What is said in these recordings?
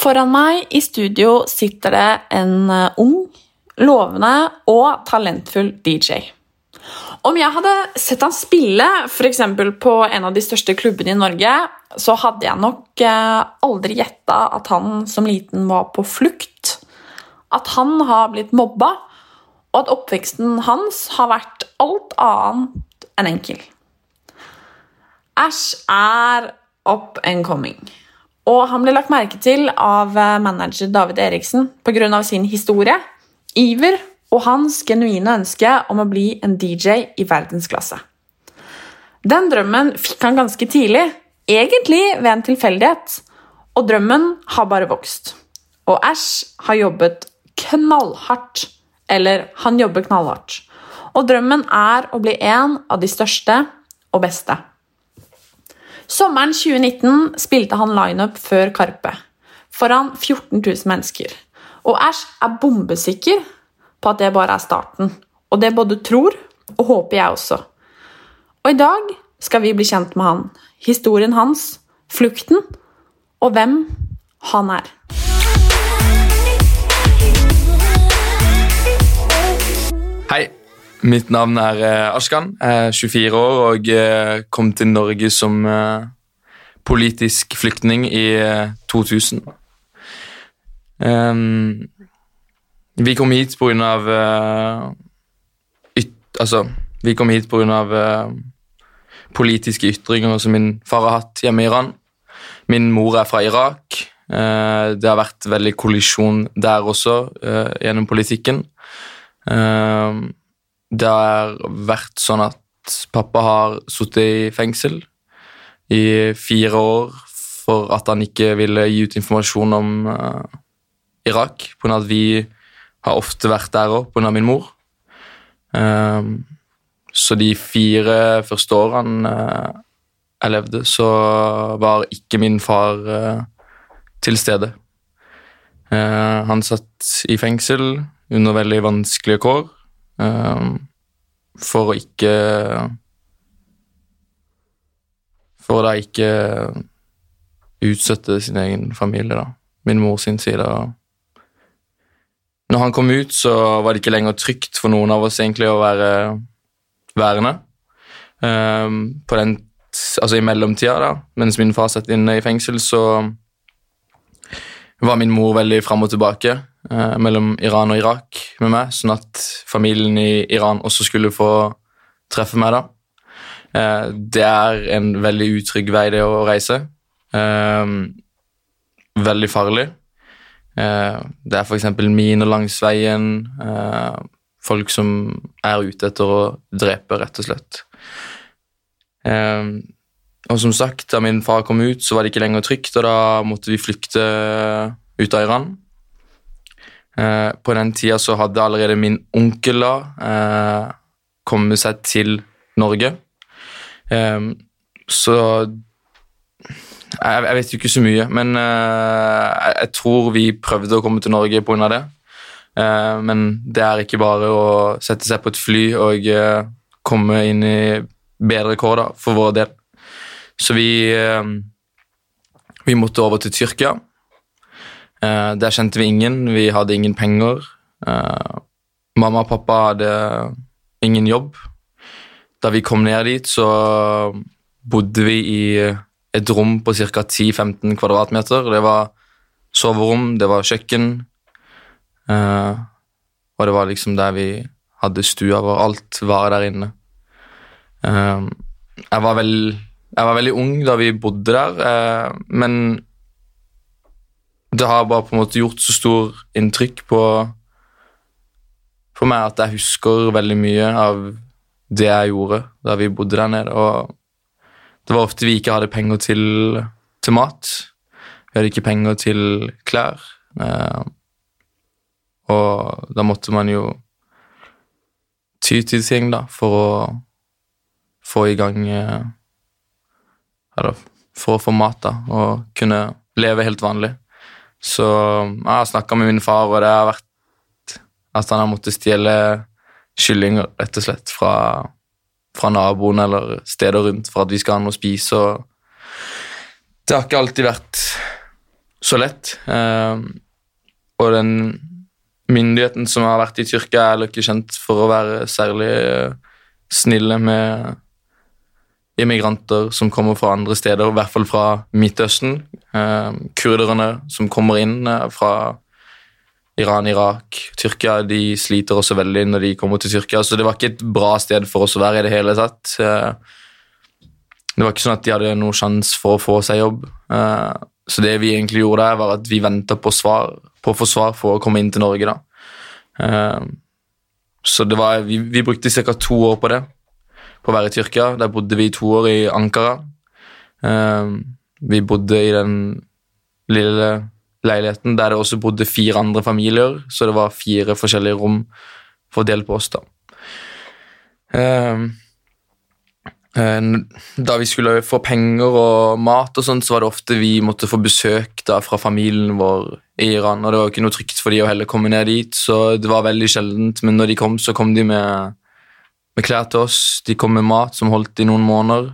Foran meg i studio sitter det en eh, ung, lovende og talentfull DJ. Om jeg hadde sett han spille f.eks. på en av de største klubbene i Norge, så hadde jeg nok eh, aldri gjetta at han som liten var på flukt. At han har blitt mobba, og at oppveksten hans har vært alt annet enn enkel. Æsj er up and coming. Og han ble lagt merke til av eh, manager David Eriksen pga. sin historie, iver og hans genuine ønske om å bli en DJ i verdensklasse. Den drømmen fikk han ganske tidlig, egentlig ved en tilfeldighet. Og drømmen har bare vokst. Og Ash har jobbet knallhardt. Eller han jobber knallhardt. Og drømmen er å bli en av de største og beste. Sommeren 2019 spilte han lineup før Karpe, foran 14 000 mennesker. Og Æsj er bombesikker på at det bare er starten. Og det både tror og håper jeg også. Og i dag skal vi bli kjent med han, historien hans, flukten og hvem han er. Mitt navn er Askan. Ashkan. Jeg er 24 år og eh, kom til Norge som eh, politisk flyktning i eh, 2000. Ehm, vi kom hit på grunn av eh, Altså, vi kom hit på grunn av eh, politiske ytringer som min far har hatt hjemme i Iran. Min mor er fra Irak. Eh, det har vært veldig kollisjon der også, eh, gjennom politikken. Det har vært sånn at pappa har sittet i fengsel i fire år for at han ikke ville gi ut informasjon om uh, Irak, av at vi har ofte vært der òg, pga. min mor. Um, så de fire første årene uh, jeg levde, så var ikke min far uh, til stede. Uh, han satt i fengsel under veldig vanskelige kår for å ikke For å da ikke utsette sin egen familie, da. Min mor sin side. Når han kom ut, så var det ikke lenger trygt for noen av oss egentlig å være værende. Eh, på den altså i mellomtida, da, mens min far satt inne i fengsel, så var min mor veldig fram og tilbake eh, mellom Iran og Irak med meg, sånn at familien i Iran også skulle få treffe meg. da. Eh, det er en veldig utrygg vei det å reise. Eh, veldig farlig. Eh, det er f.eks. miner langs veien. Eh, folk som er ute etter å drepe, rett og slett. Og som sagt, da min far kom ut, så var det ikke lenger trygt, og da måtte vi flykte ut av Iran. Eh, på den tida så hadde allerede min onkel da eh, kommet seg til Norge. Eh, så jeg, jeg vet jo ikke så mye, men eh, jeg, jeg tror vi prøvde å komme til Norge pga. det. Eh, men det er ikke bare å sette seg på et fly og komme inn i bedre kår da, for vår del. Så vi, vi måtte over til Tyrkia. Eh, der kjente vi ingen, vi hadde ingen penger. Eh, mamma og pappa hadde ingen jobb. Da vi kom ned dit, så bodde vi i et rom på ca. 10-15 kvadratmeter. Det var soverom, det var kjøkken, eh, og det var liksom der vi hadde stua vår. Alt var der inne. Jeg, var vel, jeg var veldig ung da vi bodde der, men det har bare på en måte gjort så stor inntrykk på, for meg at jeg husker veldig mye av det jeg gjorde da vi bodde der nede. Og det var ofte vi ikke hadde penger til, til mat. Vi hadde ikke penger til klær. Eh, og da måtte man jo ty til ting da, for å få i gang eh, Eller for å få mat da, og kunne leve helt vanlig. Så jeg har snakka med min far, og det har vært at han har måttet stjele kyllinger, rett og slett, fra, fra naboen eller steder rundt for at vi skal ha noe å spise. og Det har ikke alltid vært så lett. Eh, og den myndigheten som har vært i Tyrkia, er ikke kjent for å være særlig eh, snille med immigranter som kommer fra andre steder, i hvert fall fra Midtøsten. Eh, kurderne som kommer inn eh, fra Iran, Irak, Tyrkia, de sliter også veldig når de kommer til Tyrkia. Så det var ikke et bra sted for oss å være i det hele tatt. Eh, det var ikke sånn at de hadde noen sjanse for å få seg jobb. Så det vi egentlig gjorde der, var at vi venta på, på å få svar for å komme inn til Norge. da. Så det var, vi, vi brukte ca. to år på det, på å være i Tyrkia. Der bodde vi to år i Ankara. Eh, vi bodde i den lille leiligheten der det også bodde fire andre familier, så det var fire forskjellige rom fordelt på oss. da. Eh, da vi skulle få penger og mat, og sånt, så var det ofte vi måtte få besøk da fra familien vår i Iran. og Det var ikke noe trygt for de å heller komme ned dit, så det var veldig sjeldent. Men når de kom, så kom de med, med klær til oss. De kom med mat som holdt i noen måneder.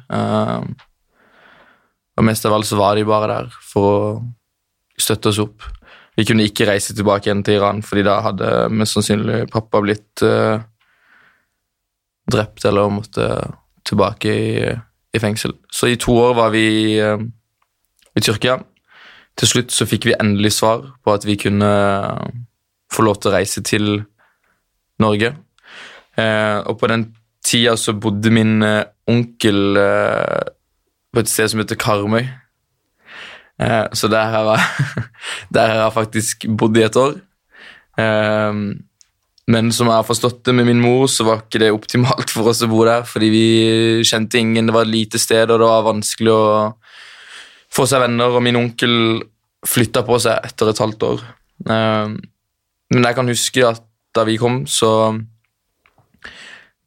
Og mest av alt så var de bare der for å støtte oss opp. Vi kunne ikke reise tilbake igjen til Iran, fordi da hadde mest sannsynlig pappa blitt uh, drept eller måtte tilbake i, i, fengsel. Så i to år var vi uh, i Tyrkia. Til slutt så fikk vi endelig svar på at vi kunne få lov til å reise til Norge. Og på den tida så bodde min onkel på et sted som heter Karmøy. Eh, så der har, jeg, der har jeg faktisk bodd i et år. Eh, men som jeg har forstått det med min mor, så var ikke det optimalt for oss å bo der, fordi vi kjente ingen, det var et lite sted, og det var vanskelig å få seg venner, og min onkel flytta på seg etter et halvt år. Eh, men jeg kan huske at da vi kom, så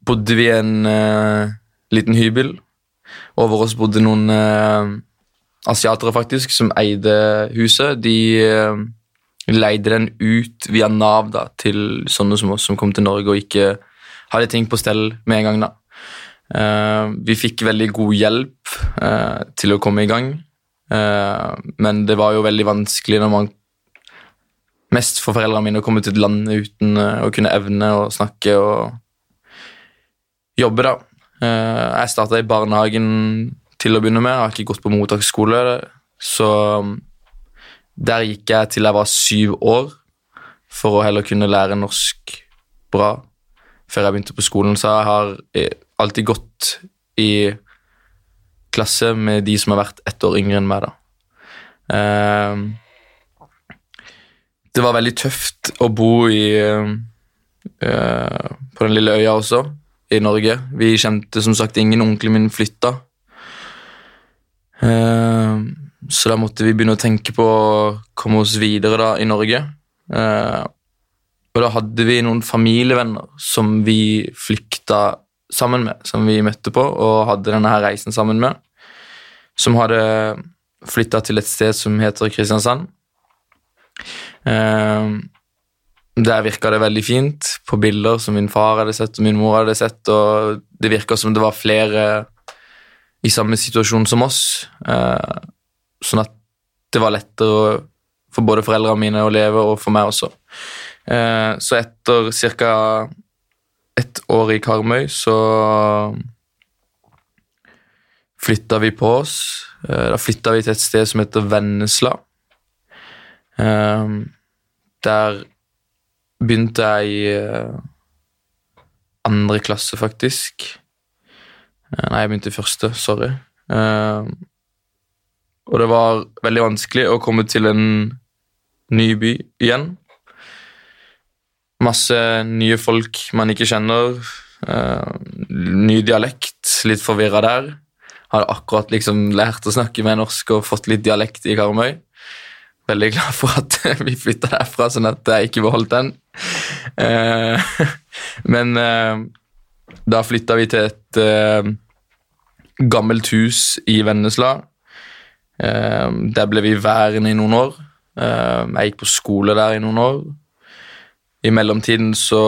bodde vi i en uh, liten hybel. Over oss bodde noen uh, asiatere, faktisk, som eide huset. De uh, leide den ut via Nav da, til sånne som oss som kom til Norge og ikke hadde ting på stell med en gang. da. Uh, vi fikk veldig god hjelp uh, til å komme i gang, uh, men det var jo veldig vanskelig når man Mest for foreldrene mine å komme til et land uten å kunne evne å snakke og jobbe, da. jeg starta i barnehagen til å begynne med. Jeg har ikke gått på mottaksskole, så der gikk jeg til jeg var syv år, for å heller kunne lære norsk bra før jeg begynte på skolen. Så jeg har alltid gått i klasse med de som har vært ett år yngre enn meg. da. Ehm, det var veldig tøft å bo i eh, på den lille øya også, i Norge. Vi kjente som sagt ingen. Onkelen min flytta. Ehm, så da måtte vi begynne å tenke på å komme oss videre da, i Norge. Eh, og da hadde vi noen familievenner som vi flykta sammen med, som vi møtte på og hadde denne her reisen sammen med, som hadde flytta til et sted som heter Kristiansand. Eh, der virka det veldig fint, på bilder som min far hadde sett og min mor hadde sett, og det virka som det var flere i samme situasjon som oss. Eh, Sånn at det var lettere for både foreldrene mine å leve, og for meg også. Eh, så etter ca. ett år i Karmøy så flytta vi på oss. Eh, da flytta vi til et sted som heter Vennesla. Der begynte jeg i eh, andre klasse, faktisk. Eh, Nei, jeg begynte i første. Sorry. Eh, og det var veldig vanskelig å komme til en ny by igjen. Masse nye folk man ikke kjenner. ny dialekt, litt forvirra der. Hadde akkurat liksom lært å snakke med norsk og fått litt dialekt i Karmøy. Veldig glad for at vi flytta derfra, sånn at jeg ikke beholdt den. Eh, men eh, da flytta vi til et eh, gammelt hus i Vennesla. Der ble vi værende i noen år. Jeg gikk på skole der i noen år. I mellomtiden så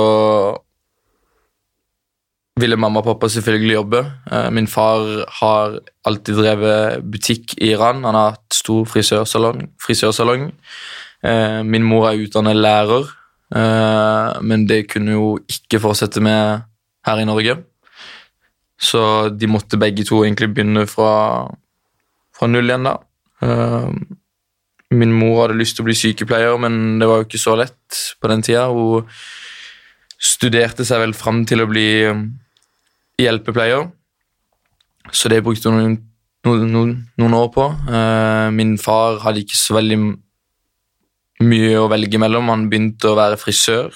ville mamma og pappa selvfølgelig jobbe. Min far har alltid drevet butikk i Iran. Han har hatt stor frisørsalong. frisørsalong. Min mor er utdannet lærer, men det kunne jo ikke fortsette med her i Norge. Så de måtte begge to egentlig begynne fra, fra null igjen, da. Eh, Min mor hadde lyst til å bli sykepleier, men det var jo ikke så lett på den tida. Hun studerte seg vel fram til å bli um, hjelpepleier, så det brukte hun noen, noen, noen, år på. Eh, min far hadde ikke så veldig mye å velge mellom. Han begynte å være frisør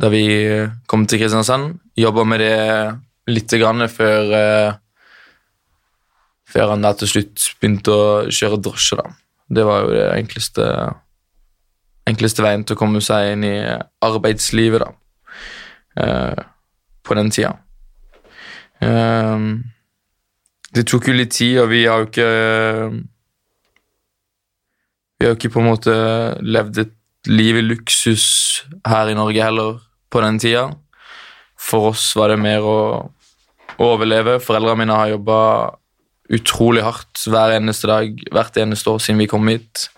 da vi kom til Kristiansand. Jobba med det lite grann før, eh, før han da til slutt begynte å kjøre drosje. da. Det var jo det enkleste, enkleste veien til å komme seg inn i arbeidslivet, da. Eh, på den tida. Eh, det tok jo litt tid, og vi har jo ikke Vi har jo ikke på en måte levd et liv i luksus her i Norge heller på den tida. For oss var det mer å overleve. Foreldrene mine har jobba utrolig hardt hver eneste dag, hvert eneste år siden vi kom hit.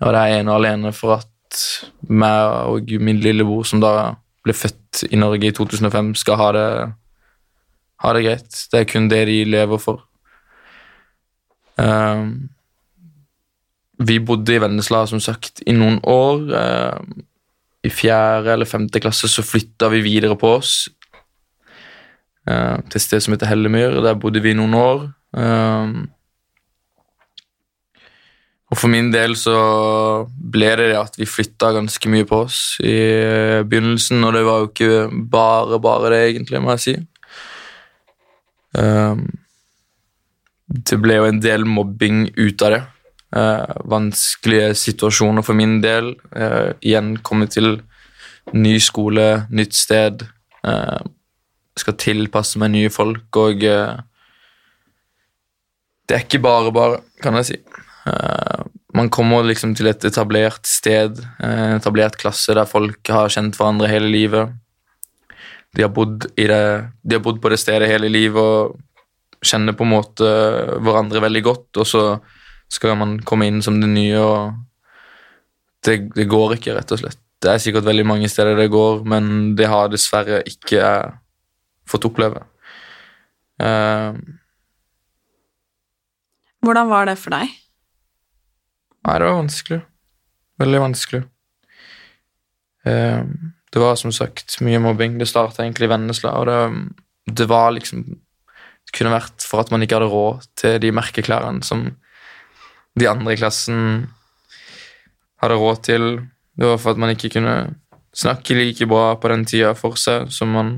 Og det er ene og alene for at meg og min lillebror, som da ble født i Norge i 2005, skal ha det, ha det greit. Det er kun det de lever for. Ehm, vi bodde i Vennesla som sagt i noen år. Ehm, I fjerde eller femte klasse så flytta vi videre på oss eh, til et sted som heter Hellemyr. Der bodde vi i noen år. Ehm, og for min del så ble det det at vi flytta ganske mye på oss i begynnelsen, og det var jo ikke bare bare det, egentlig, må jeg si. Ehm, det ble jo en del mobbing ut av det. Eh, vanskelige situasjoner for min del. Eh, igjen komme til ny skole, nytt sted. Eh, skal tilpasse meg nye folk, og det er ikke bare bare, kan jeg si. Man kommer liksom til et etablert sted, en etablert klasse der folk har kjent hverandre hele livet. De har bodd, det, de har bodd på det stedet hele livet og kjenner på en måte hverandre veldig godt, og så skal man komme inn som det nye, og det, det går ikke, rett og slett. Det er sikkert veldig mange steder det går, men det har dessverre ikke fått oppleve. Uh, Hvordan var det for deg? Nei, det var vanskelig. Veldig vanskelig. Uh, det var som sagt mye mobbing. Det starta egentlig i Vennesla, og det, det var liksom Det kunne vært for at man ikke hadde råd til de merkeklærne som de andre i klassen hadde råd til. Det var for at man ikke kunne snakke like bra på den tida for seg som man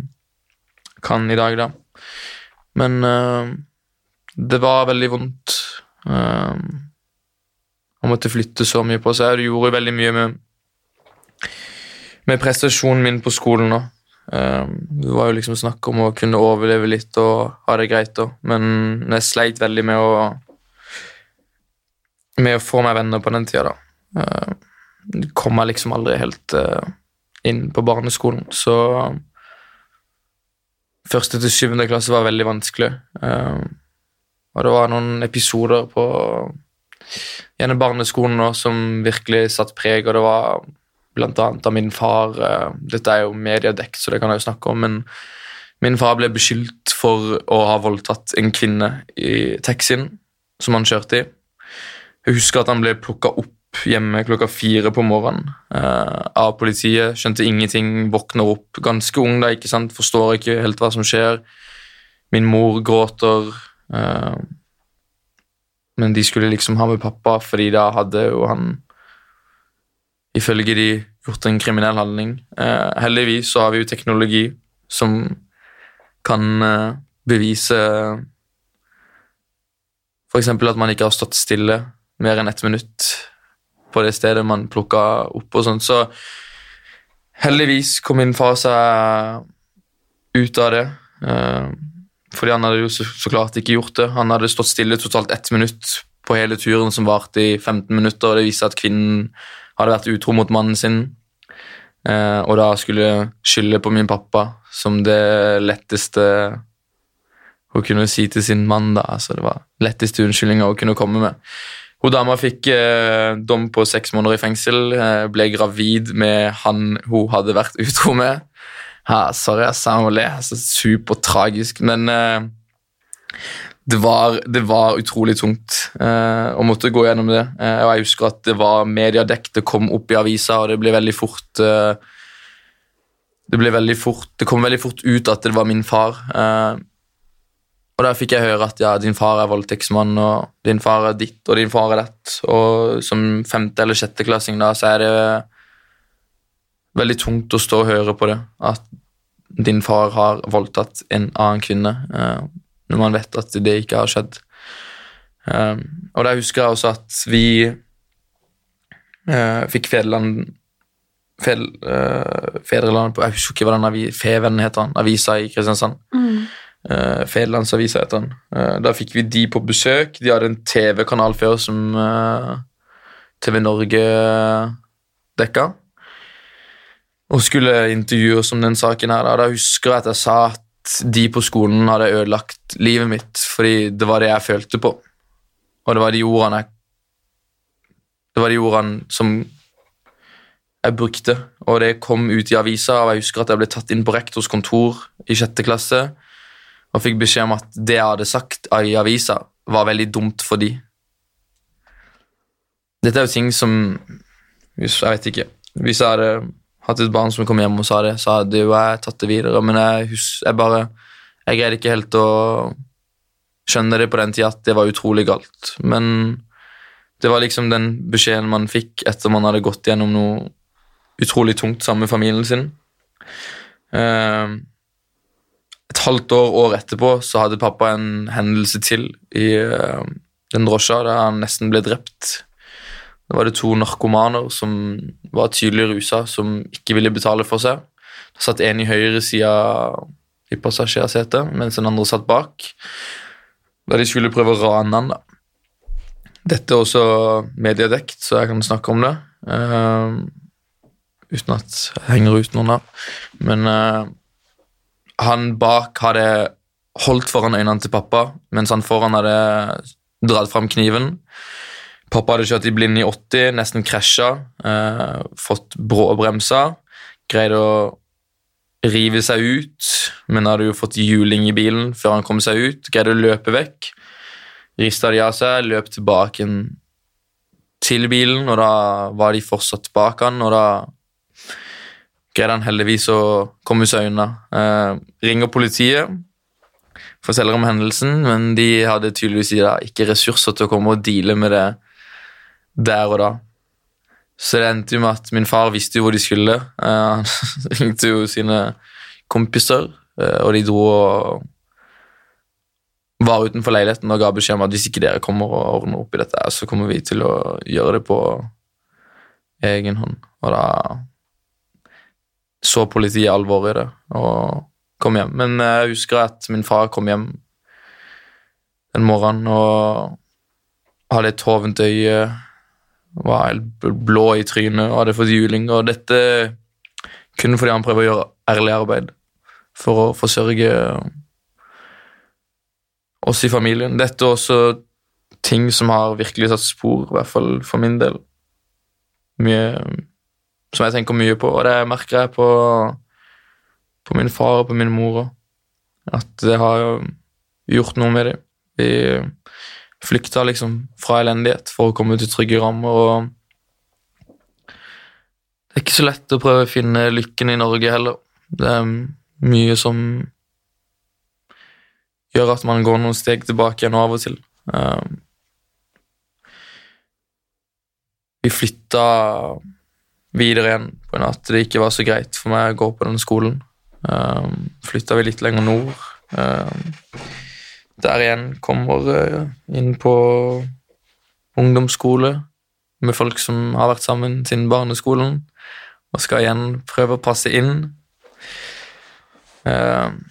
kan i dag, da. Men uh, det var veldig vondt. Uh, han måtte flytte så mye på seg. Det gjorde veldig mye med, med prestasjonen min på skolen nå. Uh, det var jo liksom snakk om å kunne overleve litt og ha det greit, da. men jeg sleit veldig med å med å få meg venner på den tida, da. Uh, kom jeg liksom aldri helt uh, inn på barneskolen, så Første til syvende klasse var veldig vanskelig. Uh, og det var noen episoder på gjennom barneskolen nå som virkelig satt preg, og det var blant annet av min far eh, Dette er jo mediedekt, så det kan jeg jo snakke om, men min far ble beskyldt for å ha voldtatt en kvinne i taxien som han kjørte i. Jeg husker at han ble plukka opp hjemme klokka fire på morgenen eh, av politiet. Skjønte ingenting, våkner opp ganske ung, da, ikke sant? forstår ikke helt hva som skjer. Min mor gråter. Eh, men de skulle liksom ha med pappa, fordi da hadde jo han ifølge de gjort en kriminell handling. Eh, heldigvis så har vi jo teknologi som kan eh, bevise f.eks. at man ikke har stått stille mer enn ett minutt på det stedet man plukka opp og sånt. Så heldigvis kom min far seg ut av det. Eh, fordi han hadde jo så, klart ikke gjort det. Han hadde stått stille totalt ett minutt på hele turen, som varte i 15 minutter. og Det viste at kvinnen hadde vært utro mot mannen sin. Uh, og da skulle skylde på min pappa som det letteste å kunne si til sin mann. da, altså Det var letteste unnskyldninga å kunne komme med. Hun dama fikk eh, dom på seks måneder i fengsel, eh, ble gravid med han hun hadde vært utro med. Ja, sorry, jeg sa hun le. Altså, supertragisk. Men eh, det, var, det, var, utrolig tungt eh, å måtte gå gjennom det. Eh, og jeg husker at det var mediedekt, det kom opp i avisa, og det ble veldig fort eh, det ble veldig fort, det kom veldig fort ut at det var min far. Eh, og da fikk jeg høre at ja, din far er voldtektsmann, og din far er ditt, og din far er dett. Og som femte- eller sjetteklassing da, så er det veldig tungt å stå og høre på det. At din far har voldtatt en annen kvinne, eh, når man vet at det ikke har skjedd. Eh, og da husker jeg også at vi eh, fikk Federland Fed, Fedrelandet på Jeg husker ikke hva den avi, Fevennen heter den, avisa i Kristiansand. Mm. Uh, Federlandsavisa heter den. Uh, da fikk vi de på besøk. De hadde en TV-kanal før som uh, TV Norge dekka. Og skulle intervjue oss om den saken her. Da, da husker jeg at jeg sa at de på skolen hadde ødelagt livet mitt fordi det var det jeg følte på. Og det var de ordene jeg Det var de ordene som jeg brukte, og det kom ut i avisa. og Jeg husker at jeg ble tatt inn på rektors kontor i sjette klasse og fikk beskjed om at det jeg hadde sagt i avisa, var veldig dumt for de. Dette er jo ting som Jeg vet ikke. Hvis jeg hadde hatt et barn som kom hjem og sa det, så hadde jo jeg tatt det videre, men jeg, hus, jeg bare Jeg greide ikke helt å skjønne det på den tida at det var utrolig galt. Men det var liksom den beskjeden man fikk etter man hadde gått gjennom noe utrolig tungt sammen med familien sin. Uh, et halvt år, år etterpå så hadde pappa en hendelse til i uh, den drosja der han nesten ble drept. Da var det to narkomaner som var tydelig rusa, som ikke ville betale for seg. Det satt en i høyre side i passasjersetet, mens den andre satt bak. Da de skulle prøve å rane han, da. Dette er også mediedekt, så jeg kan snakke om det. Uh, uten at jeg henger ut noen da. Men uh, han bak hadde holdt foran øynene til pappa, mens han foran hadde dratt fram kniven. Pappa hadde kjørt i blind i 80, nesten krasja, eh, fått bråbremsa. Greide å rive seg ut, men hadde jo fått juling i bilen før han kom seg ut. Greide å løpe vekk. Rista de av seg, løp tilbake til bilen, og da var de fortsatt bak han, og da greide han heldigvis å komme seg unna. Eh, ringer politiet, forteller om hendelsen, men de hadde tydeligvis ikke ressurser til å komme og deale med det der og da. Så det endte jo med at min far visste jo hvor de skulle. Eh, han ringte jo sine kompiser, eh, og de dro og var utenfor leiligheten og ga beskjed om at hvis ikke dere kommer og ordner opp i dette, så kommer vi til å gjøre det på egen hånd. Og da så politiet alvoret i det og kom hjem. Men jeg husker at min far kom hjem en morgen og hadde et hovent øye, var helt blå i trynet og hadde fått juling. Og dette kun fordi han prøver å gjøre ærlig arbeid for å forsørge oss i familien. Dette er også ting som har virkelig satt spor, i hvert fall for min del. Mye som jeg tenker mye på, og det merker jeg på, på min far og på min mor òg. At det har gjort noe med dem. Vi flykta liksom fra elendighet for å komme til trygge rammer, og det er ikke så lett å prøve å finne lykken i Norge heller. Det er mye som gjør at man går noen steg tilbake igjen av og til. Um, vi flytta videre igjen på en at det ikke var så greit for meg å gå på den skolen. Um, flytta vi litt lenger nord. Um, der igjen kommer uh, inn på ungdomsskole med folk som har vært sammen siden barneskolen, og skal igjen prøve å passe inn. Um,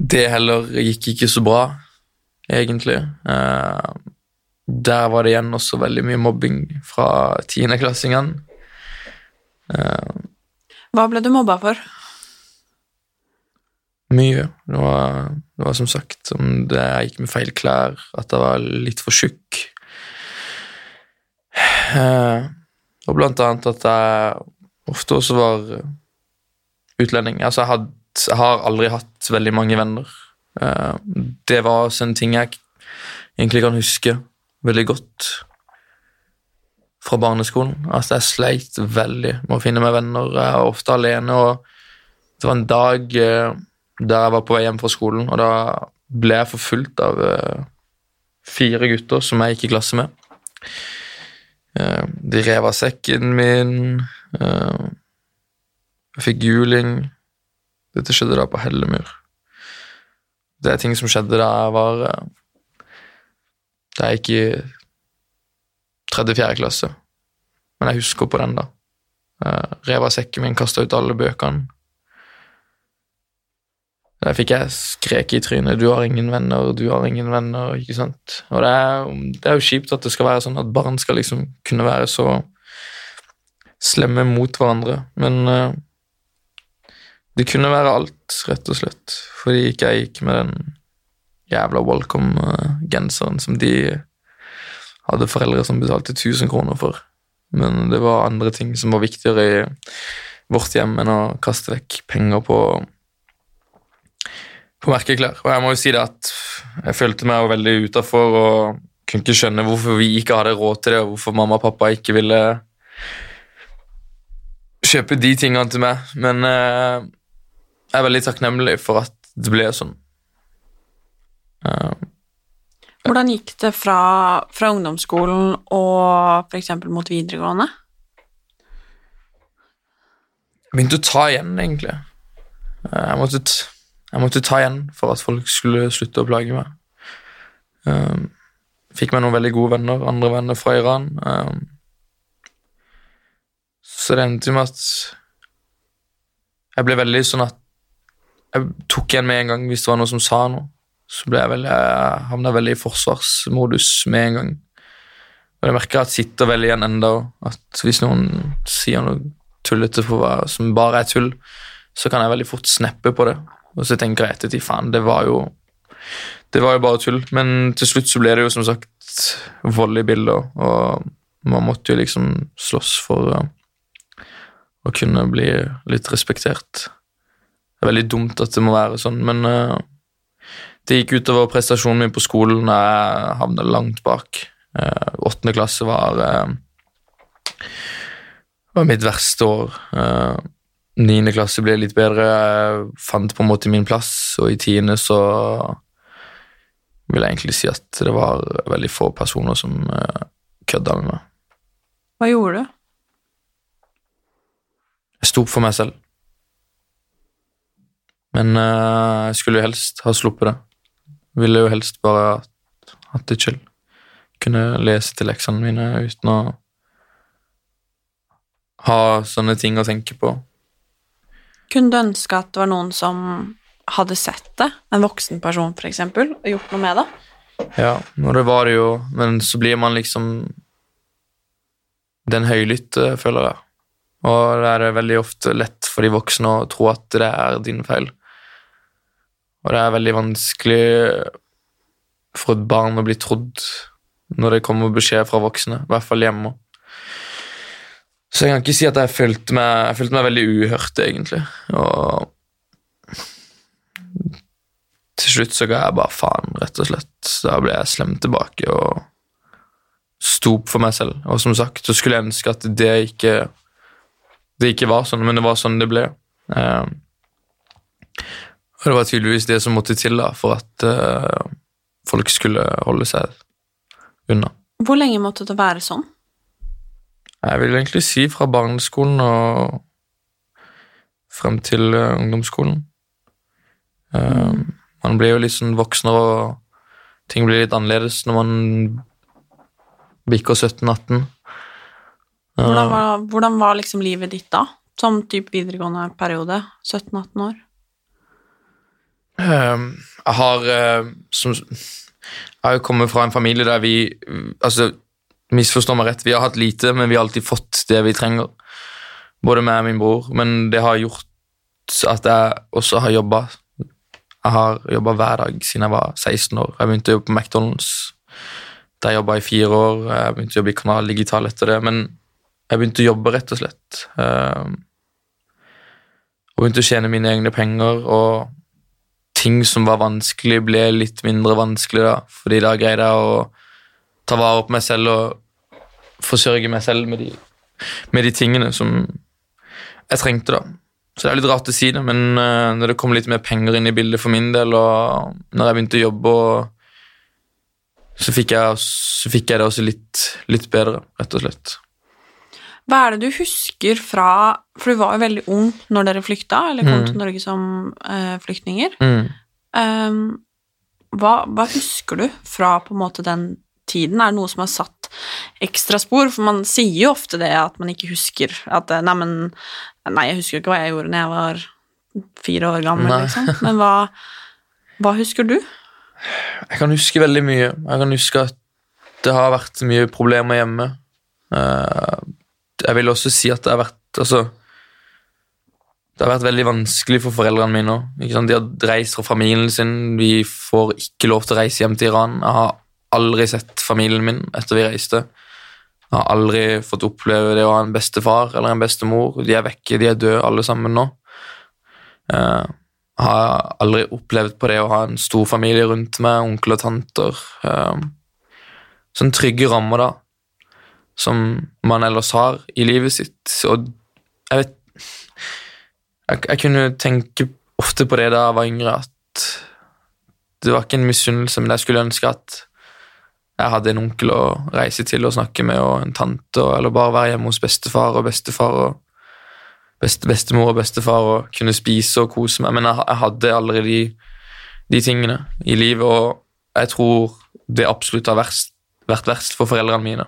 det heller gikk ikke så bra, egentlig. Uh, der var det igjen også veldig mye mobbing fra tiendeklassingene. Uh, Hva ble du mobba for? Mye. Det var, det var som sagt om det jeg gikk med feil klær, at jeg var litt for tjukk. Uh, og blant annet at jeg ofte også var utlending. Altså, jeg, had, jeg har aldri hatt veldig mange venner. Uh, det var også en ting jeg egentlig kan huske veldig godt fra barneskolen. Altså, jeg sleit veldig med å finne meg venner. Jeg er ofte alene, og det var en dag uh, der jeg var på vei hjem fra skolen, og da ble jeg forfulgt av uh, fire gutter som jeg gikk i klasse med. de rev av sekken min. jeg fikk juling. Dette skjedde da på Hellemyr. Det er ting som skjedde da jeg var Da jeg gikk i tredje-fjerde klasse. Men jeg husker på den, da. Uh, rev av sekken min, kasta ut alle bøkene. Der fikk jeg skrek i trynet 'du har ingen venner, du har ingen venner', ikke sant. Og det er, det er jo kjipt at det skal være sånn at barn skal liksom kunne være så slemme mot hverandre, men uh, det kunne være alt, rett og slett, fordi ikke jeg gikk med den jævla welcome-genseren som de hadde foreldre som betalte 1000 kroner for. Men det var andre ting som var viktigere i vårt hjem enn å kaste vekk penger på, på merkeklær. Og jeg må jo si det at jeg følte meg veldig utafor og kunne ikke skjønne hvorfor vi ikke hadde råd til det, og hvorfor mamma og pappa ikke ville kjøpe de tingene til meg. Men eh, jeg er veldig takknemlig for at det ble sånn. Uh, Hvordan gikk det fra, fra ungdomsskolen og f.eks. mot videregående? Jeg begynte å ta igjen, egentlig. Uh, jeg måtte, jeg måtte, ta igjen for at folk skulle slutte å plage meg. Uh, fikk meg noen veldig gode venner, andre venner fra Iran. så det endte med at jeg ble veldig sånn at jeg tok igjen med en gang hvis det var noen som sa noe. Så ble jeg veldig, jeg havna veldig i forsvarsmodus med en gang. Og jeg merker at jeg sitter veldig igjen enda, at hvis noen sier noe tullete for som bare er tull, så kan jeg veldig fort sneppe på det. Og så tenker jeg ettertid faen, det var jo det var jo bare tull. Men til slutt så ble det jo som sagt vold i bilder, og man måtte jo liksom slåss for å kunne bli litt respektert. Det er veldig dumt at det må være sånn, men uh, det gikk utover prestasjonen min på skolen. Jeg havna langt bak. Uh, åttende klasse var, uh, var mitt verste år. Niende klasse ble litt bedre. Jeg fant på en måte min plass, og i tiende så vil jeg egentlig si at det var veldig få personer som kødda med meg. Hva gjorde du? Jeg sto opp for meg selv. Men jeg skulle helst ha sluppet det. Ville jo helst bare hatt det chill. Kunne lese til leksene mine uten å ha sånne ting å tenke på. Kunne du ønske at det var noen som hadde sett det? En voksen person, for eksempel, og gjort noe med det? Ja, og det var det jo, men så blir man liksom den høylytte, føler jeg. Og det er veldig ofte lett for de voksne å tro at det er din feil. Og det er veldig vanskelig for et barn å bli trodd når det kommer beskjed fra voksne, i hvert fall hjemme. Så jeg kan ikke si at jeg følte meg, jeg følte meg veldig uhørt, egentlig. Og til slutt så ga jeg bare faen, rett og slett. Da ble jeg slem tilbake og sto opp for meg selv. Og som sagt, så skulle jeg ønske at det ikke det ikke var sånn, men det var sånn det ble. Eh, og det var tydeligvis det som måtte til da, for at uh, folk skulle holde seg unna. Hvor lenge måtte det være sånn? Jeg vil egentlig si fra barneskolen og frem til ungdomsskolen. ungdomsskolen. Eh, man blir jo litt sånn voksen, og ting blir litt annerledes når man bikker 17-18. Hvordan var, hvordan var liksom livet ditt da? Som type videregående periode? 17-18 år? Eh, jeg har eh, som, Jeg har jo kommet fra en familie der vi Altså, misforstå meg rett, vi har hatt lite, men vi har alltid fått det vi trenger. Både meg og min bror. Men det har gjort at jeg også har jobba. Jeg har jobba hver dag siden jeg var 16 år. Jeg begynte å jobbe på McDonald's. Der jobba i fire år. Jeg begynte å jobbe i Kanal Digital etter det. Men jeg begynte å jobbe, rett og slett. Uh, og begynte å tjene mine egne penger, og ting som var vanskelig, ble litt mindre vanskelig, da. Fordi da greide jeg å ta vare på meg selv og forsørge meg selv med de, med de tingene som jeg trengte, da. Så det er litt rart å si det, men uh, når det kom litt mer penger inn i bildet for min del, og når jeg begynte å jobbe, så fikk, jeg, så fikk jeg det også litt, litt bedre, rett og slett. Hva er det du husker fra For du var jo veldig ung når dere flykta, eller kom Mm. til Norge som eh, flyktninger. Mm. Um, hva, hva husker du fra på en måte den tiden? Er det noe som har satt ekstra spor? For man sier jo ofte det at man ikke husker at eh, Nei, men Nei, jeg husker jo ikke hva jeg gjorde når jeg var fire år gammel, Nei. liksom. Men hva, hva husker du? Jeg kan huske veldig mye. Jeg kan huske at det har vært mye problemer hjemme. Eh, Jeg vil også si at det har vært altså, Det har vært veldig vanskelig for foreldrene mine òg. De har reist fra familien sin. Vi får ikke lov til å reise hjem til Iran. Jeg har aldri sett familien min etter vi reiste. Jeg har aldri fått oppleve det å ha en bestefar eller en bestemor. De er vekke, de er døde alle sammen nå. Eh, Jeg har aldri opplevd på det å ha en stor familie rundt meg, onkel og tanter. Sånne Sånn trygge rammer, da, som man ellers har i livet sitt. Og jeg vet Jeg, jeg kunne tenke ofte på det da jeg var yngre, at det var ikke en misunnelse, men jeg skulle ønske at jeg hadde en onkel å reise til og snakke med, og en tante, og- eller bare være hjemme hos bestefar og bestefar og best, bestemor og bestefar og kunne spise og kose meg, men jeg, jeg hadde aldri de, de tingene i livet, og jeg tror det absolutt har vært verst for foreldrene mine.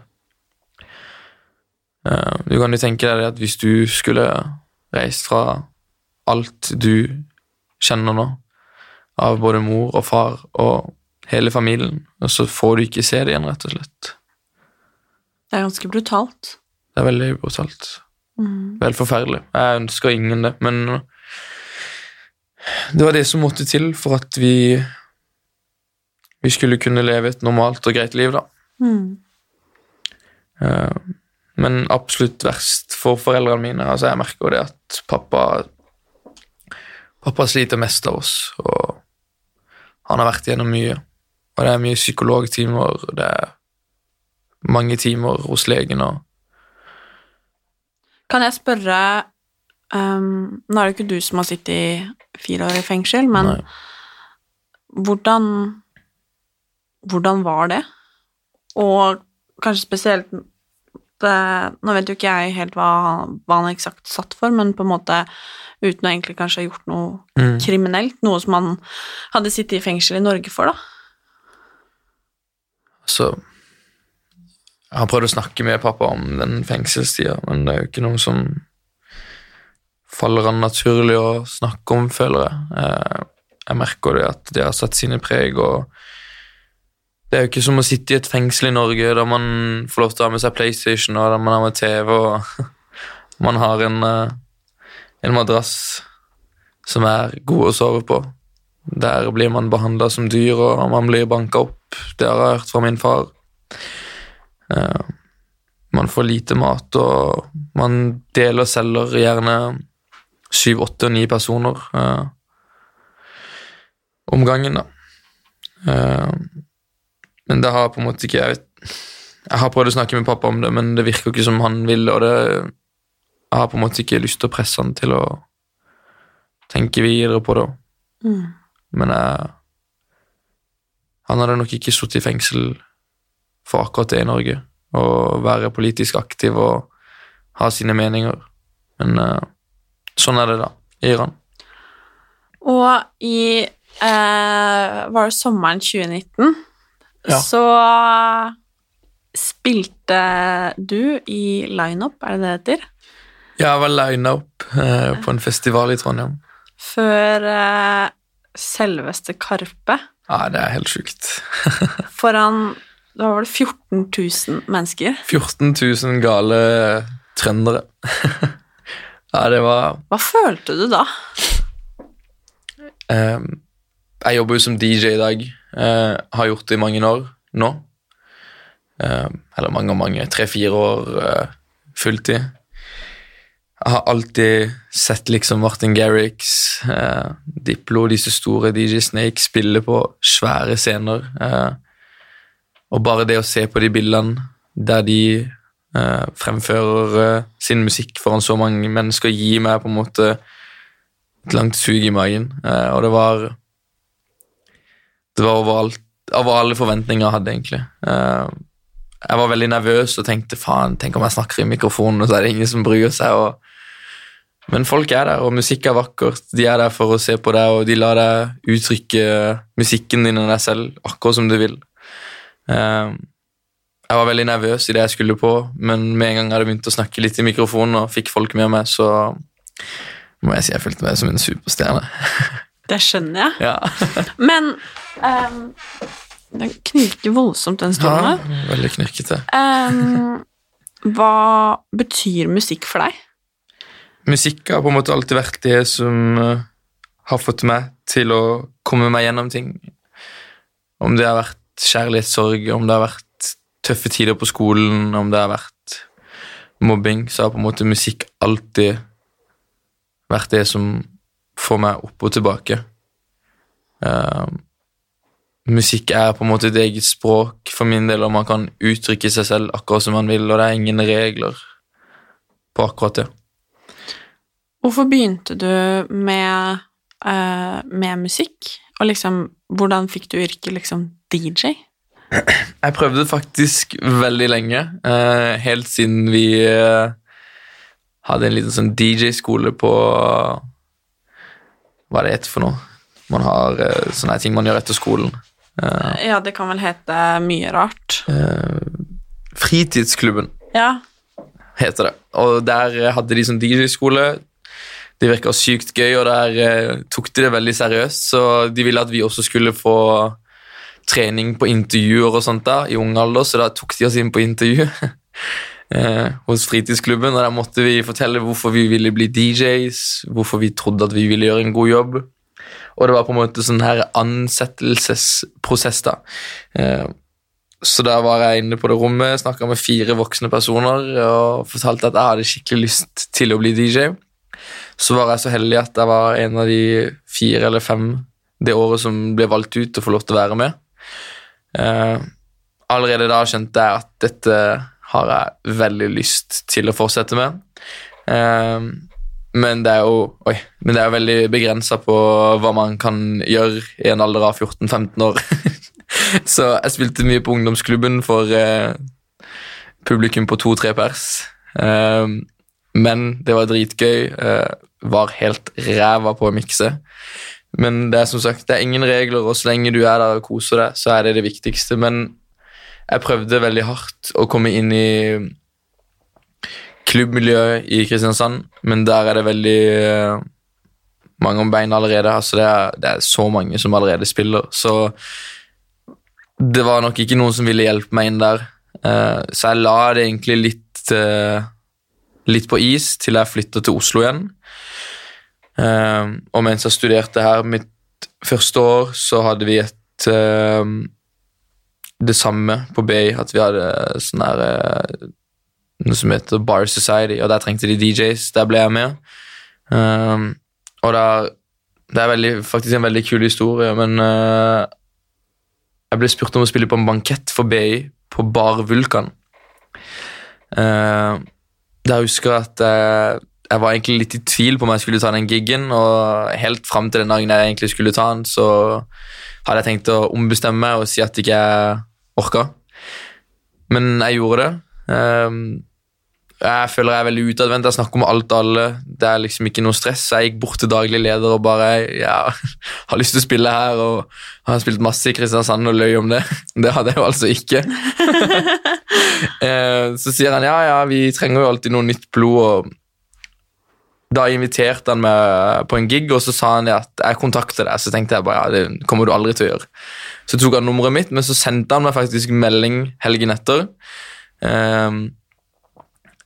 Eh, du kan jo tenke deg at hvis du skulle reist fra alt du kjenner nå, av både mor og far og hele familien, og så får du ikke se det igjen, rett og slett. Det er ganske brutalt. Det er veldig brutalt. Mm. Vel forferdelig. Jeg ønsker ingen det, men det var det som måtte til for at vi vi skulle kunne leve et normalt og greit liv, da. Mm. Eh, Men absolutt verst for foreldrene mine. Altså, jeg merker jo det at pappa Pappa sliter mest av oss, og han har vært gjennom mye. Og det er mye psykologtimer, det er mange timer hos legen og Kan jeg spørre um, Nå er det ikke du som har sittet i fire år i fengsel, men Nei. hvordan Hvordan var det? Og kanskje spesielt Nå vet jo ikke jeg helt hva, hva han eksakt satt for, men på en måte uten å egentlig kanskje ha gjort noe Mm. kriminelt, noe som han hadde sittet i fengsel i Norge for, da. Så Jeg har prøvd å snakke med pappa om den fengselstida, men det er jo ikke noe som faller an naturlig å snakke om, føler jeg. Eh, Jeg merker det at det har satt sine preg, og det er jo ikke som å sitte i et fengsel i Norge der man får lov til å ha med seg PlayStation, og der man har med TV, og man har en, eh, en madrass som er god å sove på. Der blir man behandla som dyr, og man blir banka opp. Det har jeg hørt fra min far. Eh, man får lite mat, og man deler og selger gjerne syv, åtte og ni personer eh, om gangen, da. Men det har på en måte ikke Jeg vet Jeg har prøvd å snakke med pappa om det, men det virker ikke som han vil, og det Jeg har på en måte ikke lyst til å presse han til å tenke videre på det. Mm. Men jeg, han hadde nok ikke sittet i fengsel for akkurat det i Norge. Å være politisk aktiv og ha sine meninger. Men eh, sånn er det da, i Iran. Og i eh, Var det sommeren 2019? Ja. Så spilte du i lineup, er det det heter? Jeg var lineup eh, på en festival i Trondheim. Før eh, selveste Karpe. Ja, det er helt sjukt. Foran da var det 14 000 mennesker. 14 000 gale trøndere. ja, det var Hva følte du da? eh, Jeg jobber jo som DJ i dag. Eh, har gjort det i mange år nå. Eh, eller mange og mange. Tre-fire år eh, fulltid. Jeg har alltid sett liksom Martin Garrix, eh, Diplo, disse store DJ Snake spille på svære scener. Eh, og bare det å se på de bildene der de eh, fremfører sin musikk foran så mange mennesker, gir meg på en måte et langt sug i magen. Og det var Det var overalt, over alle forventninger jeg hadde, egentlig. Eh, jeg var veldig nervøs og tenkte faen, tenk om jeg snakker i mikrofonen, og så er det ingen som bryr seg. og men folk er der, og musikk er vakkert. De er der for å se på deg, og de lar deg uttrykke musikken din og deg selv akkurat som du vil. Eh, jeg var veldig nervøs i det jeg skulle på, men med en gang jeg hadde begynt å snakke litt i mikrofonen og fikk folk med meg, så må jeg si jeg følte meg som en superstjerne. Det skjønner jeg. Ja, Men um, Den knirker voldsomt, den stolen ja. Veldig knirkete. Um, hva betyr musikk for deg? Musikk har på en måte alltid vært det som eh, har fått meg til å komme meg gjennom ting. Om det har vært kjærlighetssorg, om det har vært tøffe tider på skolen, om det har vært mobbing, så har på en måte musikk alltid vært det som får meg opp og tilbake. Uh, musikk er på en måte et eget språk for min del, og man kan uttrykke seg selv akkurat som man vil, og det er ingen regler på akkurat det. Hvorfor begynte du med, uh, med musikk? Og liksom, hvordan fikk du yrket liksom DJ? Jeg prøvde faktisk veldig lenge, uh, helt siden vi eh, hadde en liten sånn DJ-skole på Hva er det heter for noe? Man har eh, sånne ting man gjør etter skolen. Eh, Ja, det kan vel hete mye rart. eh, fritidsklubben Ja. heter det. Og der hadde de sånn DJ-skole. Det virka sykt gøy, og der tok de det veldig seriøst. Så de ville at vi også skulle få trening på intervjuer og sånt da, i ung alder, så da tok de oss inn på intervju eh, hos fritidsklubben, og der måtte vi fortelle hvorfor vi ville bli DJs, hvorfor vi trodde at vi ville gjøre en god jobb. Og det var på en måte sånn her ansettelsesprosess, da. Eh, så da var jeg inne på det rommet, snakka med fire voksne personer og fortalte at jeg hadde skikkelig lyst til å bli DJ. Så var jeg så heldig at jeg var en av de fire eller fem det året som ble valgt ut å få lov til å være med. Eh, allerede da skjønte jeg at dette har jeg veldig lyst til å fortsette med. Eh, men det er jo oi, men det er veldig begrensa på hva man kan gjøre i en alder av 14-15 år. Så jeg spilte mye på ungdomsklubben for eh, publikum på to-tre pers. Eh, men det var dritgøy. Eh, var helt ræva på å mikse. Men det er som sagt, det er ingen regler, og så lenge du er der og koser deg, så er det det viktigste. Men jeg prøvde veldig hardt å komme inn i klubbmiljøet i Kristiansand, men der er det veldig eh, mange om beina allerede. Altså det, er, det er så mange som allerede spiller, så det var nok ikke noen som ville hjelpe meg inn der. Eh, så jeg la det egentlig litt, eh, litt på is til jeg flytta til Oslo igjen. Og mens jeg studerte her mitt første år, så hadde vi et det samme på BI, at vi hadde sånn her eh, noe som heter Bar Society, og der trengte de DJs. Der ble jeg med. Um, og der, det er veldig, faktisk en veldig kul historie, men uh, jeg ble spurt om å spille på en bankett for BI på Bar Vulkan. Uh, der husker jeg at uh, jeg var egentlig litt i tvil på om jeg skulle ta den gigen, og helt fram til den dagen jeg egentlig skulle ta den, så hadde jeg tenkt å ombestemme meg og si at ikke jeg orka. Men jeg gjorde det. Um, jeg føler jeg er veldig utadvendt. Jeg snakker om alt og alle. Det er liksom ikke noe stress. Jeg gikk bort til daglig leder og bare ja, har lyst til å spille her og har spilt masse i Kristiansand og løy om det. Det hadde jeg jo altså ikke. Eh, så sier han ja, ja, vi trenger jo alltid noe nytt blod. og Da inviterte han meg på en gig, og så sa han at jeg kontakter deg. Så tenkte jeg bare ja, det kommer du aldri til å gjøre. Så tok han nummeret mitt, men så sendte han meg faktisk melding helgen etter. Um,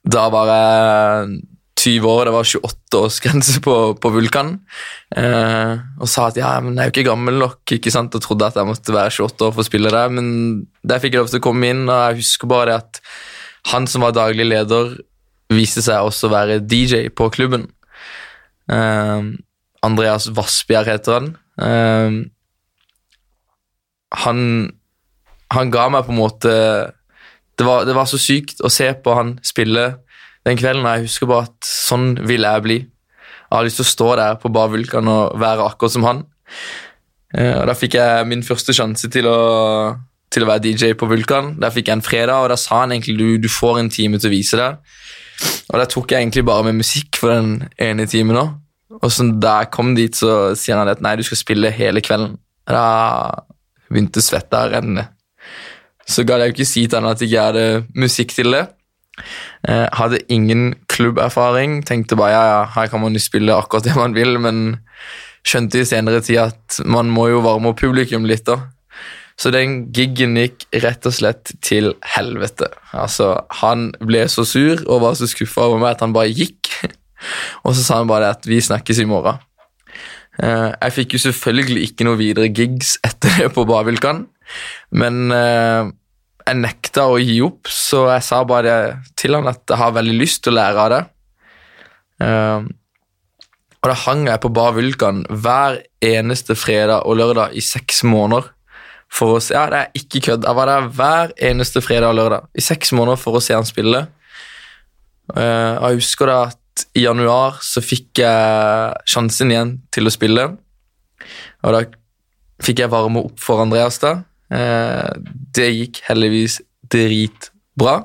da var jeg 20 år, det var 28-årsgrense på, på Vulkan. Eh, og sa at ja, men jeg er jo ikke gammel nok, ikke sant, og trodde at jeg måtte være 28 år for å spille der. Men der fikk jeg lov til å komme inn, og jeg husker bare det at han som var daglig leder, viste seg også å være DJ på klubben. Eh, Andreas Vassbjerg heter han. Eh, han. Han ga meg på en måte det var, det var så sykt å se på han spille den kvelden. Jeg husker bare at sånn vil jeg bli. Jeg har lyst til å stå der på Bar Vulkan og være akkurat som han. Eh, og Da fikk jeg min første sjanse til å, til å være DJ på Vulkan. Der fikk jeg en fredag, og da sa han egentlig du, du får en time til å vise deg. Og der tok jeg egentlig bare med musikk for den ene timen òg. Og så da jeg kom dit, så sier han at nei, du skal spille hele kvelden. Da begynte svetta å renne. Så ga jeg jo ikke si til han at jeg ikke hadde musikk til det. Eh, hadde ingen klubberfaring. Tenkte bare ja, ja, her kan man jo spille akkurat det man vil, men skjønte i senere tid at man må jo varme opp publikum litt, da. Så den giggen gikk rett og slett til helvete. Altså, Han ble så sur og var så skuffa over meg at han bare gikk. Og så sa han bare at vi snakkes i morgen. Eh, jeg fikk jo selvfølgelig ikke noe videre gigs etter det på Bavilkan, men eh, jeg nekta å gi opp, så jeg sa bare til han at jeg har veldig lyst til å lære av det. Uh, og da hang jeg på Bar hver eneste fredag og lørdag i seks måneder. For se, ja, det er ikke kødd. Jeg var der hver eneste fredag og lørdag i seks måneder for å se han spille. Uh, jeg husker da at i januar så fikk jeg sjansen igjen til å spille. Og da fikk jeg varme opp for Andreas da. Uh, det gikk heldigvis dritbra.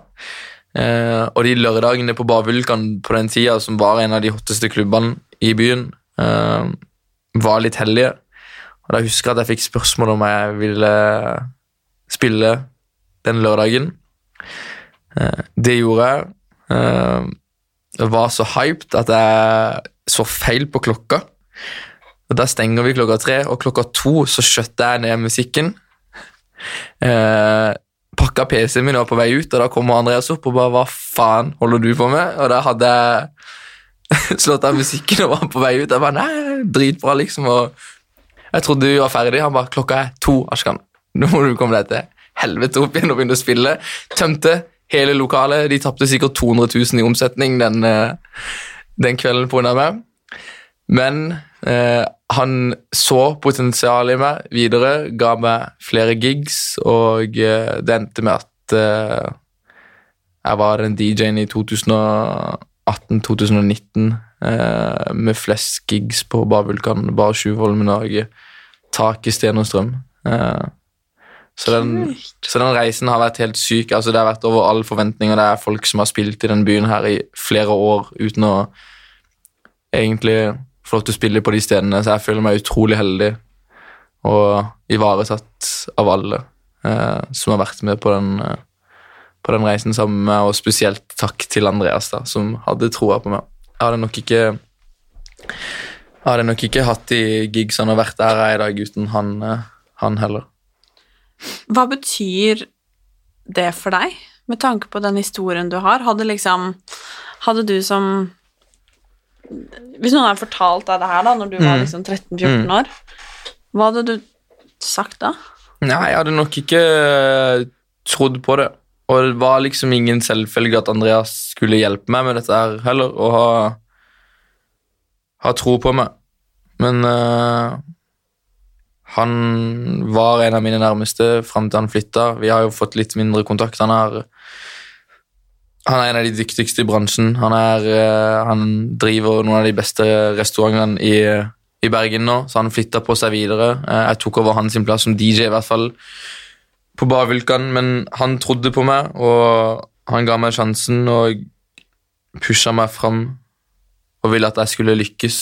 Uh, og de lørdagene på Bar Vulkan på den tida, som var en av de hotteste klubbene i byen, var litt heldige. Og da husker jeg at jeg fikk spørsmål om jeg ville spille den lørdagen. Uh, det gjorde jeg. Jeg var så hyped at jeg så feil på klokka. Og Da stenger vi klokka tre, og klokka to så skjøtter jeg ned musikken. Eh, pakka PC-en min og var på vei ut, og da kommer Andreas opp og bare 'Hva faen holder du på med?' Og da hadde jeg slått av musikken og var på vei ut. Jeg bare 'Nei, dritbra', liksom. Og jeg trodde vi var ferdig. Han bare 'Klokka er to, Ashkan. Nå må du komme deg til helvete opp igjen og begynne å spille'. Tømte hele lokalet. De tapte sikkert 200 000 i omsetning den, eh, den kvelden pga. meg. Men eh, han så potensialet i meg videre, ga meg flere gigs, og eh, det endte med at eh, jeg var den DJ-en i 2018-2019 eh, med flest gigs på Bar Vulkan, Bar Sjuvholmen Norge, Tak i Sten og Strøm. Eh, så den, så den, reisen har vært helt syk. altså Det har vært over all forventning, og det er folk som har spilt i den byen her i flere år uten å egentlig få lov til å spille på de stedene, så jeg føler meg utrolig heldig og ivaretatt av alle eh, som har vært med på den, eh, på den reisen sammen med meg, og spesielt takk til Andreas, da, som hadde troa på meg. Hadde nok ikke hadde nok ikke hatt de gigsene og vært der jeg er i dag uten han, eh, han heller. Hva betyr det for deg, med tanke på den historien du har? Hadde liksom Hadde du som hvis noen hadde fortalt deg det her da, når du var Mm. liksom 13-14 Mm. år, hva hadde du sagt da? Nei, jeg hadde nok ikke trodd på det. Og det var liksom ingen selvfølge at Andreas skulle hjelpe meg med dette her heller, og ha, ha tro på meg. Men uh, han var en av mine nærmeste fram til han flytta. Vi har jo fått litt mindre kontakt. Han er, han er en av de dyktigste i bransjen. Han, er, uh, han driver noen av de beste restaurantene i, i Bergen nå, så han flytta på seg videre. Uh, Jeg tok over hans plass som DJ, i hvert fall på Barvulkan, men han trodde på meg, og han ga meg sjansen og pusha meg fram og ville at jeg skulle lykkes.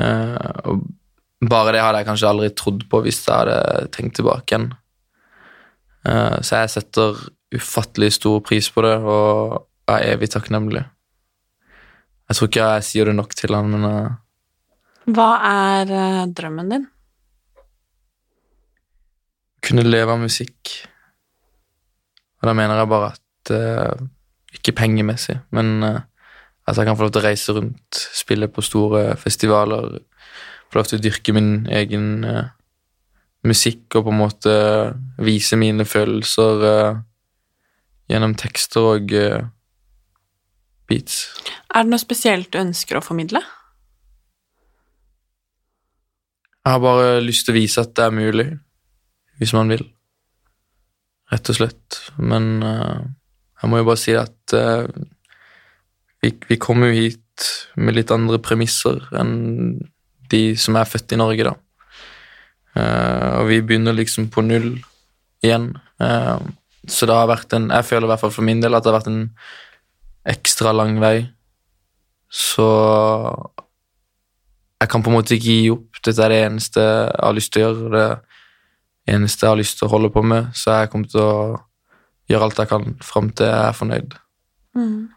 Eh, og bare det hadde jeg kanskje aldri trodd på hvis jeg hadde tenkt tilbake igjen. Eh, så jeg setter ufattelig stor pris på det, og er evig takknemlig. Jeg tror ikke jeg sier det nok til han, men eh, Hva er drømmen din? Kunne leve av musikk. Og da mener jeg bare at uh, Ikke pengemessig, men uh, at jeg kan få lov til å reise rundt, spille på store festivaler, få lov til å dyrke min egen uh, musikk og på en måte vise mine følelser gjennom tekster og beats. Er det noe spesielt du ønsker å formidle? Jeg har bare lyst til å vise at det er mulig, hvis man vil. Rett og slett. Men eh, jeg må jo bare si at eh, vi, vi kommer jo hit med litt andre premisser enn de som er født i Norge, da. Uh, og vi begynner liksom på null igjen. Uh, så det har vært en Jeg føler i hvert fall for min del at det har vært en ekstra lang vei. Så jeg kan på en måte ikke gi opp. Dette er det eneste jeg har lyst til å gjøre. Det eneste jeg har lyst til å holde på med. Så jeg kommer til å gjøre alt jeg kan fram til jeg er fornøyd. Mm.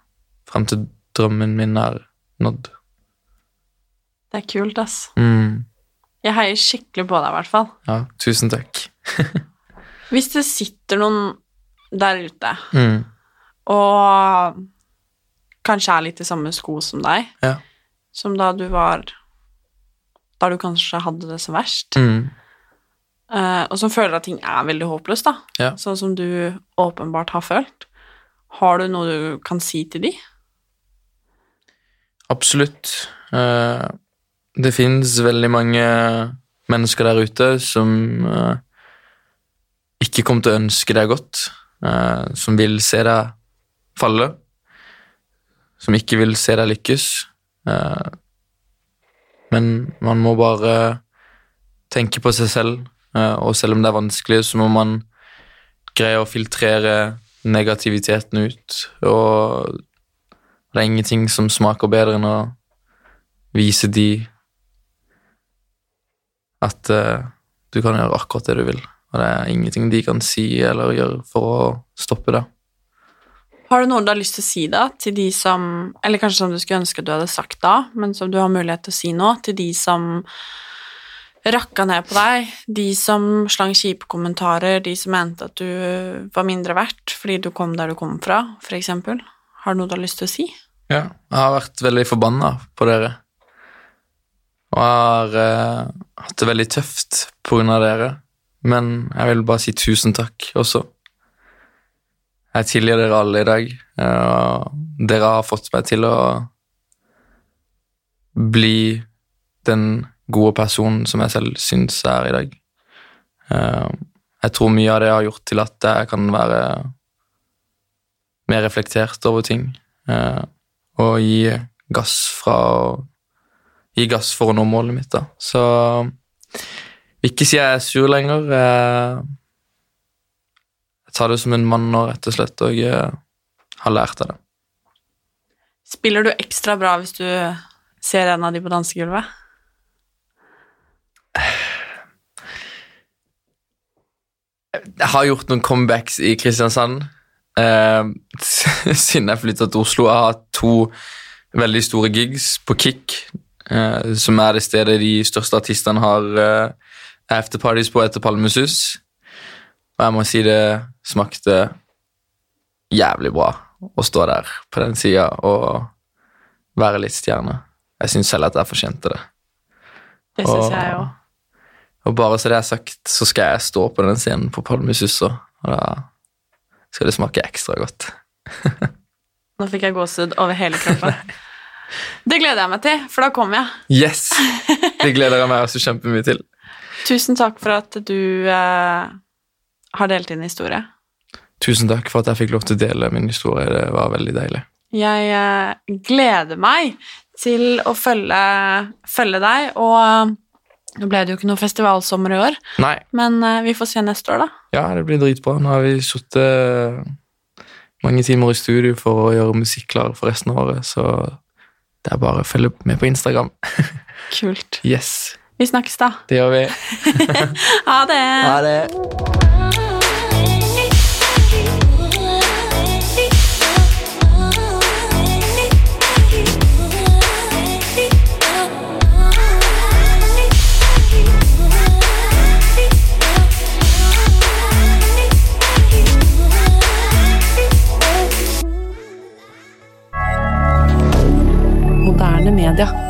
Frem til drømmen min er nådd. Det er kult, ass. Mm. Jeg heier skikkelig på deg, i hvert fall. Ja, tusen takk. Hvis det sitter noen der ute Mm. og kanskje er litt i samme sko som deg, Ja. som da du var Da du kanskje hadde det som verst, Mm. Eh, og som føler at ting er veldig håpløst, da, Ja. sånn som du åpenbart har følt, har du noe du kan si til de? Absolutt. Eh, det finnes veldig mange mennesker der ute som eh, ikke kommer til å ønske deg godt, som vil se deg falle, som ikke vil se deg lykkes. Men man må bare tenke på seg selv, og selv om det er vanskelig, så må man greie å filtrere negativiteten ut, og det er ingenting som smaker bedre enn å vise de at eh, du kan gjøre akkurat det du vil. Og det er ingenting de kan si eller gjøre for å stoppe det. Har du noe du har lyst til å si da, til de som Eller kanskje som du skulle ønske du hadde sagt da, men som du har mulighet til å si nå, til de som rakka ned på deg, de som slang kjipe kommentarer, de som mente at du var mindre verdt fordi du kom der du kom fra, eksempel? Har du noe du har lyst til å si? Ja, jeg har vært veldig forbanna på dere. Og jeg har eh, hatt det veldig tøft på grunn av dere. Men jeg vil bare si tusen takk også. Jeg tilgir dere alle i dag. eh, Og dere har fått meg til å bli den gode personen som jeg selv syns jeg er i dag. Eh, Jeg tror mye av det har gjort til at jeg kan være mer reflektert over ting. eh, Og gi gass fra Gi gass for å nå målet mitt, da. Så ikke si jeg er sur lenger. Jeg, jeg tar det som en mann nå, rett og slett, og har lært av det. Spiller du ekstra bra hvis du ser en av de på dansegulvet? Jeg har gjort noen comebacks i Kristiansand. Eh, siden jeg flytta til Oslo. Jeg har hatt to veldig store gigs på Kick, eh, som er det stedet de største artistene har eh, afterparties på etter Palmesus. Og jeg må si det smakte jævlig bra å stå der på den sida og være litt stjerne. Jeg syns selv at jeg fortjente det. Det syns jeg òg. Og bare så det er sagt, så skal jeg stå på den scenen på Palmesus også. Og da skal det smake ekstra godt. Nå fikk jeg gåsehud over hele kroppen. Det gleder jeg meg til, for da kommer jeg. Yes! Det gleder jeg meg også kjempemye til. Tusen takk for at du eh, har delt din historie. Tusen takk for at jeg fikk lov til å dele min historie. Det var veldig deilig. Jeg eh, gleder meg til å følge, følge deg, og nå ble det jo ikke noe festivalsommer i år, Nei, men uh, vi får se neste år, da. ja, det blir dritbra. Nå har vi sittet mange timer i studio for å gjøre musikk klar for resten av året, så det er bare å følge med på Instagram. Kult. Yes, Vi snakkes, da. det gjør vi. Ha det! Ha det. moderne media.